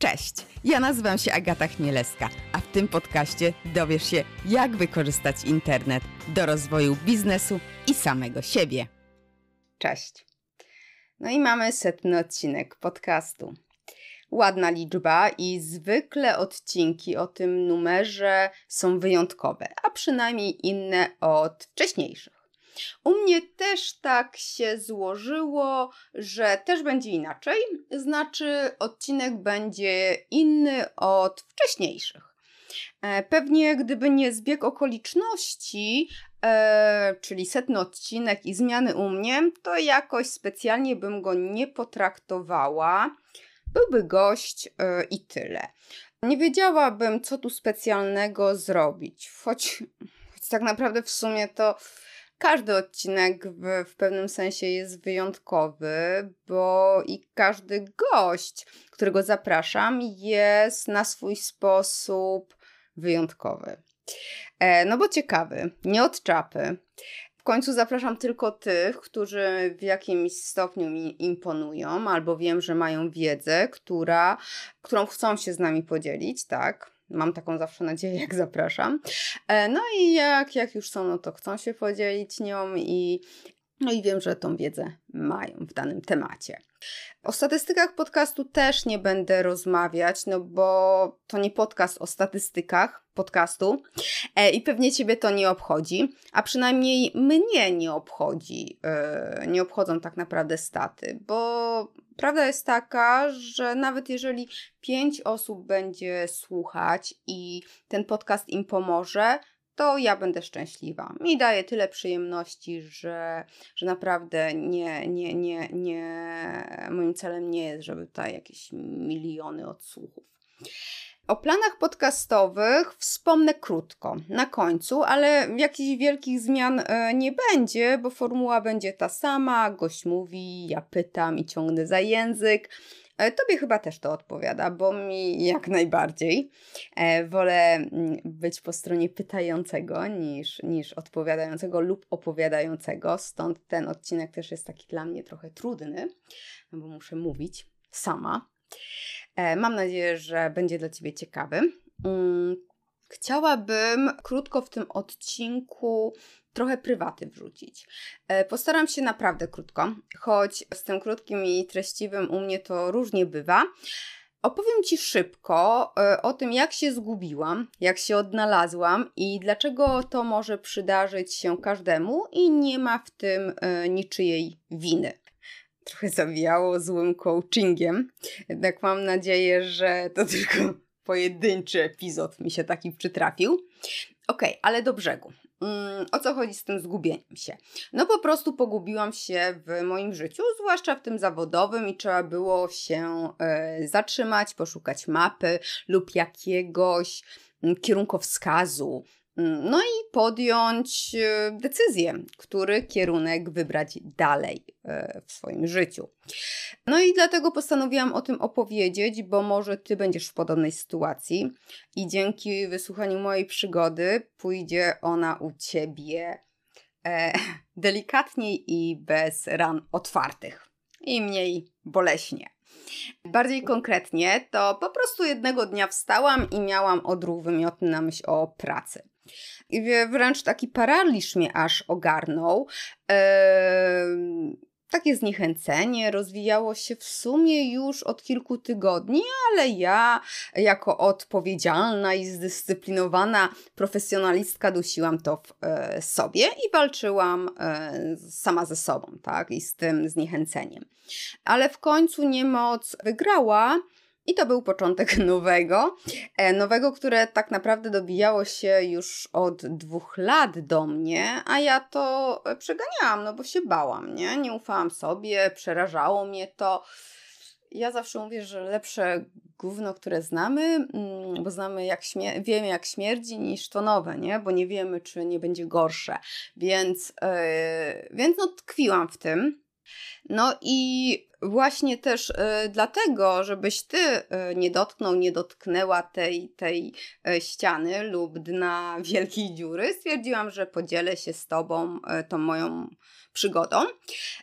Cześć, ja nazywam się Agata Chmielewska, a w tym podcaście dowiesz się, jak wykorzystać internet do rozwoju biznesu i samego siebie. Cześć. No i mamy setny odcinek podcastu. Ładna liczba i zwykle odcinki o tym numerze są wyjątkowe, a przynajmniej inne od wcześniejszych. U mnie też tak się złożyło, że też będzie inaczej, znaczy odcinek będzie inny od wcześniejszych. E, pewnie gdyby nie zbieg okoliczności, e, czyli setny odcinek i zmiany u mnie, to jakoś specjalnie bym go nie potraktowała. Byłby gość e, i tyle. Nie wiedziałabym, co tu specjalnego zrobić, choć, choć tak naprawdę w sumie to każdy odcinek w, w pewnym sensie jest wyjątkowy, bo i każdy gość, którego zapraszam, jest na swój sposób wyjątkowy. E, no bo ciekawy, nie od czapy. W końcu zapraszam tylko tych, którzy w jakimś stopniu mi imponują, albo wiem, że mają wiedzę, która, którą chcą się z nami podzielić, tak? Mam taką zawsze nadzieję, jak zapraszam. E, no i jak, jak już są, no to chcą się podzielić nią i, no i wiem, że tą wiedzę mają w danym temacie. O statystykach podcastu też nie będę rozmawiać, no bo to nie podcast o statystykach podcastu e, i pewnie Ciebie to nie obchodzi, a przynajmniej mnie nie obchodzi, e, nie obchodzą tak naprawdę staty, bo prawda jest taka, że nawet jeżeli pięć osób będzie słuchać i ten podcast im pomoże, to ja będę szczęśliwa. Mi daje tyle przyjemności, że, że naprawdę nie, nie, nie, nie, moim celem nie jest, żeby tutaj jakieś miliony odsłuchów. O planach podcastowych wspomnę krótko, na końcu, ale jakichś wielkich zmian e, nie będzie, bo formuła będzie ta sama. Gość mówi, ja pytam i ciągnę za język. E, tobie chyba też to odpowiada, bo mi jak najbardziej. E, wolę mm, być po stronie pytającego niż, niż odpowiadającego lub opowiadającego, stąd ten odcinek też jest taki dla mnie trochę trudny, no bo muszę mówić sama. E, mam nadzieję, że będzie dla Ciebie ciekawy. Mm, chciałabym krótko w tym odcinku trochę prywaty wrzucić. E, postaram się naprawdę krótko, choć z tym krótkim i treściwym u mnie to różnie bywa. Opowiem Ci szybko e, o tym, jak się zgubiłam, jak się odnalazłam i dlaczego to może przydarzyć się każdemu i nie ma w tym niczyjej winy trochę zawijało złym coachingiem. Jednak mam nadzieję, że to tylko pojedynczy epizod mi się taki przytrafił. Okej, okay, ale do brzegu. Mm, o co chodzi z tym zgubieniem się? No po prostu pogubiłam się w moim życiu, zwłaszcza w tym zawodowym i trzeba było się y, zatrzymać, poszukać mapy lub jakiegoś y, kierunkowskazu, no i podjąć e, decyzję, który kierunek wybrać dalej e, w swoim życiu. No i dlatego postanowiłam o tym opowiedzieć, bo może ty będziesz w podobnej sytuacji i dzięki wysłuchaniu mojej przygody pójdzie ona u ciebie e, delikatniej i bez ran otwartych i mniej boleśnie. Bardziej konkretnie, to po prostu jednego dnia wstałam i miałam odruch wymiotny na myśl o pracy. I wręcz taki paraliż mnie aż ogarnął. Takie zniechęcenie rozwijało się w sumie już od kilku tygodni, ale ja, jako odpowiedzialna i zdyscyplinowana profesjonalistka, dusiłam to w e, sobie i walczyłam e, sama ze sobą, tak, i z tym zniechęceniem. Ale w końcu niemoc wygrała i to był początek nowego, e, nowego, które tak naprawdę dobijało się już od dwóch lat do mnie, a ja to przeganiałam, no bo się bałam, nie? Nie ufałam sobie, przerażało mnie to. Ja zawsze mówię, że lepsze gówno, które znamy, mm, bo znamy jak śmier- wiemy jak śmierdzi niż to nowe, nie? Bo nie wiemy, czy nie będzie gorsze. Więc, yy, więc no tkwiłam w tym. No i właśnie też y, dlatego, żebyś ty y, nie dotknął, nie dotknęła tej, tej y, ściany lub dna wielkiej dziury, stwierdziłam, że podzielę się z tobą tą moją przygodą.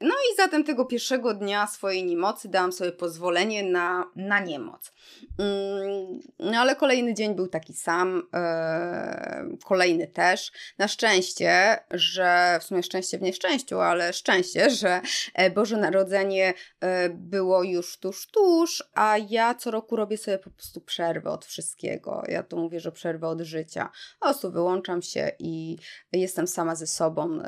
No i zatem tego pierwszego dnia swojej niemocy dałam sobie pozwolenie na, na niemoc. Mm, no ale kolejny dzień był taki sam, e, kolejny też. Na szczęście, że w sumie szczęście w nieszczęściu, ale szczęście, że e, Boże Narodzenie e, było już tuż, tuż, a ja co roku robię sobie po prostu przerwę od wszystkiego. Ja tu mówię, że przerwę od życia. Po prostu wyłączam się i jestem sama ze sobą,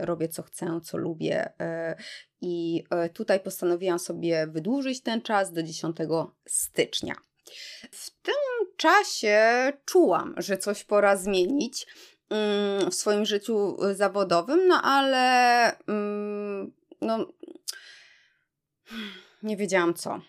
robię co chcę, co lubię i tutaj postanowiłam sobie wydłużyć ten czas do 10 stycznia. W tym czasie czułam, że coś pora zmienić mm, w swoim życiu zawodowym, no ale mm, no, nie wiedziałam co.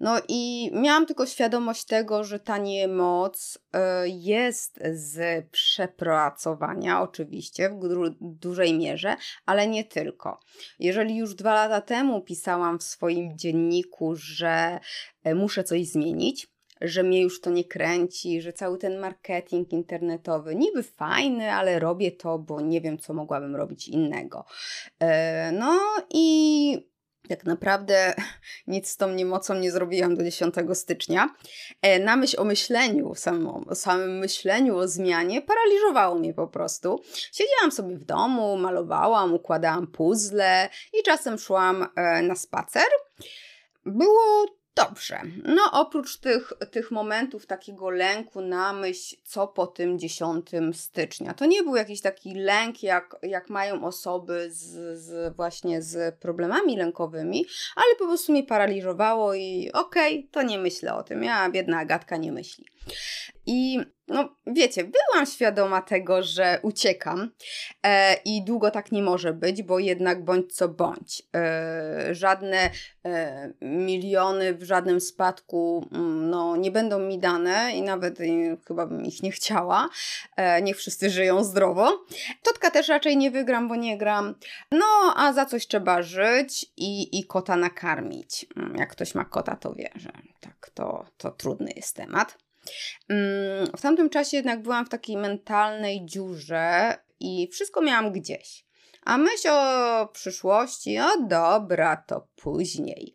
No i miałam tylko świadomość tego, że ta niemoc e, jest z przepracowania, oczywiście, w dużej mierze, ale nie tylko. Jeżeli już dwa lata temu pisałam w swoim dzienniku, że e, muszę coś zmienić, że mnie już to nie kręci, że cały ten marketing internetowy niby fajny, ale robię to, bo nie wiem, co mogłabym robić innego. E, no i tak naprawdę nic z tą niemocą nie zrobiłam do 10 stycznia. E, na myśl o myśleniu, samym, samym myśleniu o zmianie paraliżowało mnie po prostu. Siedziałam sobie w domu, malowałam, układałam puzzle i czasem szłam e, na spacer. Było Dobrze. No oprócz tych, tych momentów takiego lęku na myśl, co po tym 10 stycznia. To nie był jakiś taki lęk, jak, jak mają osoby z, z właśnie z problemami lękowymi, ale po prostu mnie paraliżowało i okej, okay, to nie myślę o tym. Ja, biedna Agatka, nie myśli. I no wiecie, byłam świadoma tego, że uciekam e, i długo tak nie może być, bo jednak bądź co bądź. E, żadne e, miliony w żadnym spadku mm, no, nie będą mi dane i nawet e, chyba bym ich nie chciała. E, niech wszyscy żyją zdrowo. Totka też raczej nie wygram, bo nie gram. No, a za coś trzeba żyć i, i kota nakarmić. Mm, jak ktoś ma kota, to wie, że tak, to, to trudny jest temat. Mm, w tamtym czasie jednak byłam w takiej mentalnej dziurze i wszystko miałam gdzieś. A myśl o przyszłości, o dobra, to później.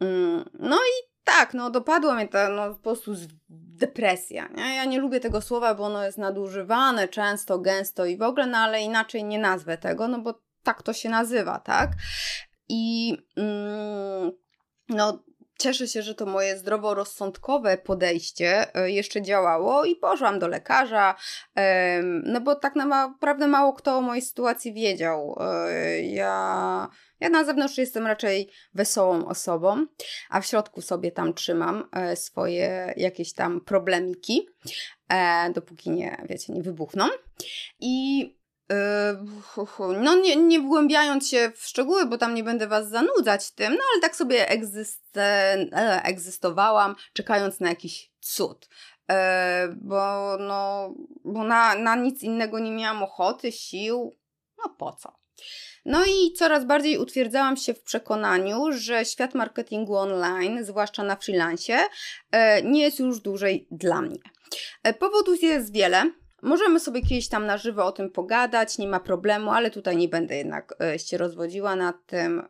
Mm, no i tak, no dopadła mnie ta no, po prostu depresja. Nie? Ja nie lubię tego słowa, bo ono jest nadużywane często, gęsto i w ogóle, no ale inaczej nie nazwę tego, no bo tak to się nazywa, tak? I mm, no Cieszę się, że to moje zdroworozsądkowe podejście e, jeszcze działało i poszłam do lekarza, no bo tak naprawdę mało kto o mojej sytuacji wiedział. E, ja, ja na zewnątrz jestem raczej wesołą osobą, a w środku sobie tam trzymam e, swoje jakieś tam problemiki, dopóki nie, wiecie, nie wybuchną. I no, nie, nie wgłębiając się w szczegóły, bo tam nie będę Was zanudzać tym, no ale tak sobie egzyste, e, egzystowałam, czekając na jakiś cud. E, bo no, bo na, na nic innego nie miałam ochoty, sił, no po co? No i coraz bardziej utwierdzałam się w przekonaniu, że świat marketingu online, zwłaszcza na freelancie, e, nie jest już dłużej dla mnie. Powodów jest wiele. Możemy sobie kiedyś tam na żywo o tym pogadać, nie ma problemu, ale tutaj nie będę jednak e, się rozwodziła nad tym.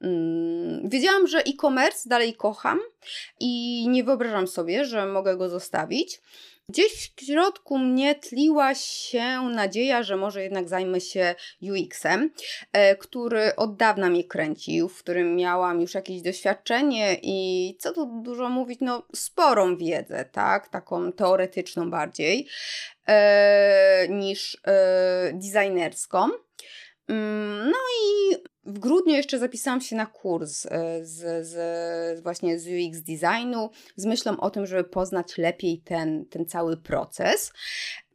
Mm, wiedziałam, że e-commerce dalej kocham i nie wyobrażam sobie, że mogę go zostawić. Gdzieś w środku mnie tliła się nadzieja, że może jednak zajmę się UX-em, e, który od dawna mnie kręcił, w którym miałam już jakieś doświadczenie i co tu dużo mówić, no sporą wiedzę, tak, taką teoretyczną bardziej e, niż e, designerską. Mm, no i w grudniu jeszcze zapisałam się na kurs e, z, z, właśnie z UX designu z myślą o tym, żeby poznać lepiej ten, ten cały proces.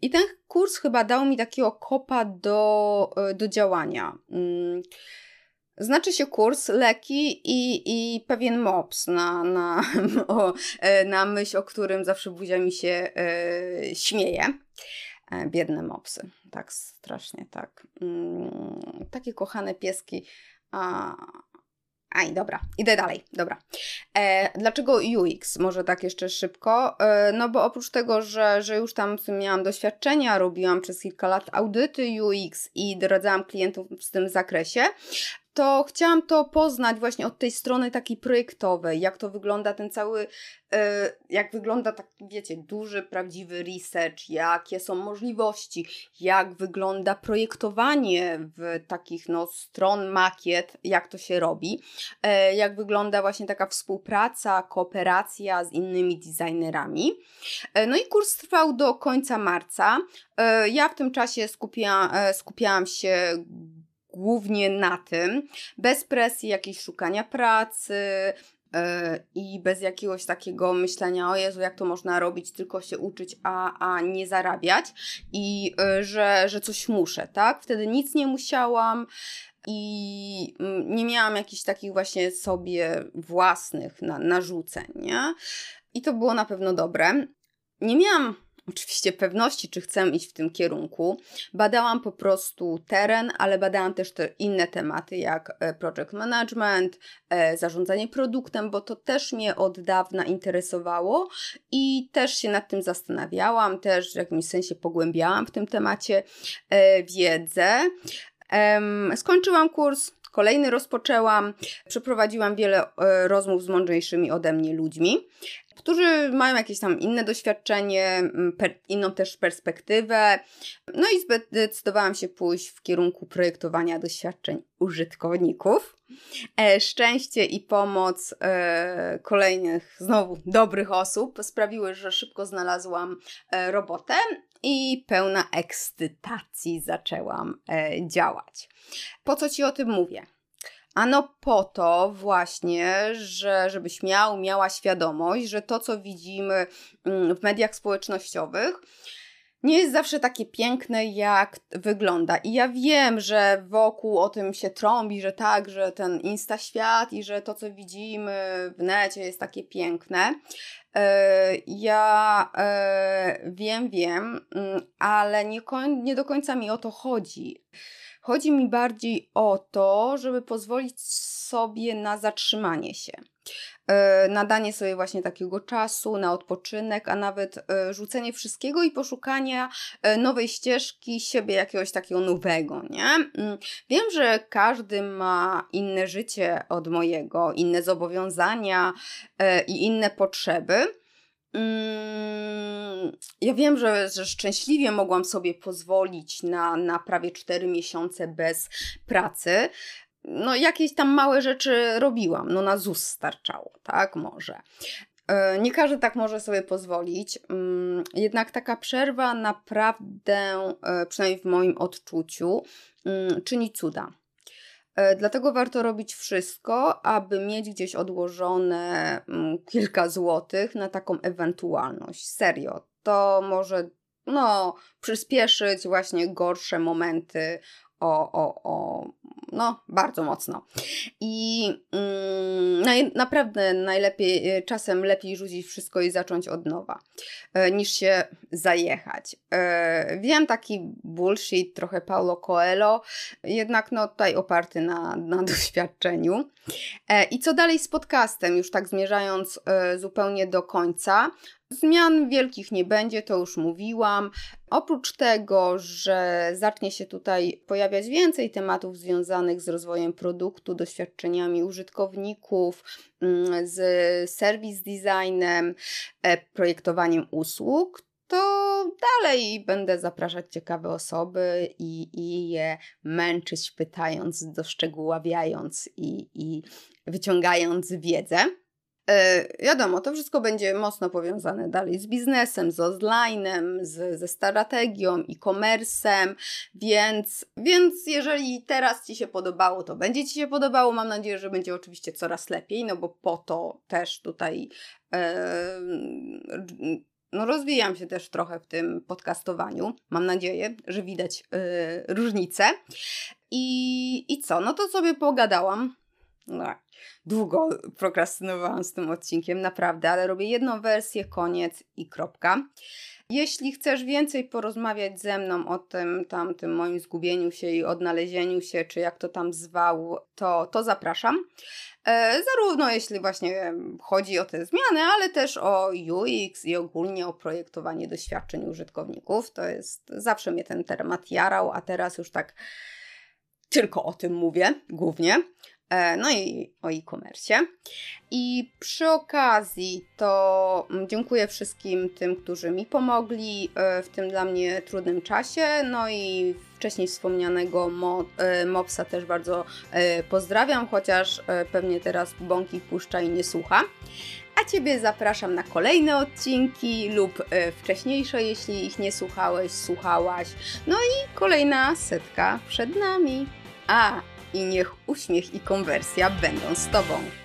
I ten kurs chyba dał mi takiego kopa do, e, do działania. Mm, znaczy się kurs, leki i, i pewien mops na, na, o, e, na myśl, o którym zawsze buzia mi się e, śmieje. E, biedne mopsy, tak strasznie, tak. Mm, takie kochane pieski, a, Aj, dobra, idę dalej, dobra. E, dlaczego UX? Może tak jeszcze szybko. E, no bo oprócz tego, że, że już tam miałam doświadczenia, robiłam przez kilka lat audyty UX i doradzałam klientów w tym zakresie, to chciałam to poznać właśnie od tej strony takiej projektowej, jak to wygląda ten cały, e, jak wygląda taki, wiecie, duży, prawdziwy research, jakie są możliwości, jak wygląda projektowanie w takich, no, stron makiet, jak to się robi, e, jak wygląda właśnie taka współpraca, kooperacja z innymi designerami. E, no i kurs trwał do końca marca. Ja w tym czasie skupiałam się głównie na tym, bez presji jakiejś szukania pracy, e, i bez jakiegoś takiego myślenia, o Jezu, jak to można robić, tylko się uczyć, a, a nie zarabiać i e, że, że coś muszę, tak? Wtedy nic nie musiałam i mm, nie miałam jakichś takich właśnie sobie własnych na, narzuceń, nie? I to było na pewno dobre. Nie miałam oczywiście pewności, czy chcę iść w tym kierunku. Badałam po prostu teren, ale badałam też te inne tematy, jak e, project management, e, zarządzanie produktem, bo to też mnie od dawna interesowało i też się nad tym zastanawiałam, też w jakimś sensie pogłębiałam w tym temacie e, wiedzę. Skończyłam kurs, kolejny rozpoczęłam, przeprowadziłam wiele rozmów z mądrzejszymi ode mnie ludźmi którzy mają jakieś tam inne doświadczenie, per, inną też perspektywę. No i zdecydowałam się pójść w kierunku projektowania doświadczeń użytkowników. E, szczęście i pomoc e, kolejnych, znowu dobrych osób sprawiły, że szybko znalazłam e, robotę i pełna ekscytacji zaczęłam e, działać. Po co Ci o tym mówię? Ano po to właśnie, że żebyś miał, miała świadomość, że to, co widzimy mm, w mediach społecznościowych, nie jest zawsze takie piękne, jak wygląda. I ja wiem, że wokół o tym się trąbi, że tak, że ten insta świat i że to, co widzimy w necie jest takie piękne. E, ja e, wiem, wiem, mm, ale nie, nie do końca mi o to chodzi. Chodzi mi bardziej o to, żeby pozwolić sobie na zatrzymanie się. E, nadanie sobie właśnie takiego czasu na odpoczynek, a nawet e, rzucenie wszystkiego i poszukania e, nowej ścieżki siebie jakiegoś takiego nowego, nie? Mm, wiem, że każdy ma inne życie od mojego, inne zobowiązania i inne potrzeby. Mm, ja wiem, że, że szczęśliwie mogłam sobie pozwolić na, na prawie 4 miesiące bez pracy. No, jakieś tam małe rzeczy robiłam. No, na ZUS starczało, tak? Może. E, nie każdy tak może sobie pozwolić, mm, jednak taka przerwa naprawdę, e, przynajmniej w moim odczuciu, mm, czyni cuda. E, dlatego warto robić wszystko, aby mieć gdzieś odłożone mm, kilka złotych na taką ewentualność. Serio, to może no, przyspieszyć właśnie gorsze momenty o, o, o no, bardzo mocno. I mm, naprawdę najlepiej, e, czasem lepiej rzucić wszystko i zacząć od nowa, e, niż się zajechać. E, wiem taki bullshit, trochę Paulo Coelho, jednak no tutaj oparty na, na doświadczeniu. E, I co dalej z podcastem, już tak zmierzając zupełnie do końca. Zmian wielkich nie będzie, to już mówiłam. Oprócz tego, że zacznie się tutaj pojawiać więcej tematów związanych z rozwojem produktu, doświadczeniami użytkowników, mm, z serwis designem, e, projektowaniem usług, to dalej będę zapraszać ciekawe osoby i, i je męczyć, pytając, doszczegóławiając i, i wyciągając wiedzę. Yy, wiadomo, to wszystko będzie mocno powiązane dalej z biznesem, z online'em, z, ze strategią, e-commerce'em, więc, więc jeżeli teraz Ci się podobało, to będzie Ci się podobało. Mam nadzieję, że będzie oczywiście coraz lepiej, no bo po to też tutaj yy, no rozwijam się też trochę w tym podcastowaniu. Mam nadzieję, że widać yy, różnicę. I, I co? No to sobie pogadałam No, długo prokrastynowałam z tym odcinkiem, naprawdę, ale robię jedną wersję, koniec i kropka. Jeśli chcesz więcej porozmawiać ze mną o tym, tamtym moim zgubieniu się i odnalezieniu się, czy jak to tam zwał, to, to zapraszam. E, zarówno jeśli właśnie chodzi o te zmiany, ale też o UX i ogólnie o projektowanie doświadczeń użytkowników. To jest zawsze mnie ten temat jarał, a teraz już tak tylko o tym mówię głównie. E, no i o e-commerce. I przy okazji to mm, dziękuję wszystkim tym, którzy mi pomogli e, w tym dla mnie trudnym czasie. No i wcześniej wspomnianego e, Mopsa też bardzo pozdrawiam, chociaż pewnie teraz bąki puszcza i nie słucha. A Ciebie zapraszam na kolejne odcinki lub wcześniejsze, jeśli ich nie słuchałeś, słuchałaś. No i kolejna setka przed nami. A, i niech uśmiech i konwersja będą z Tobą.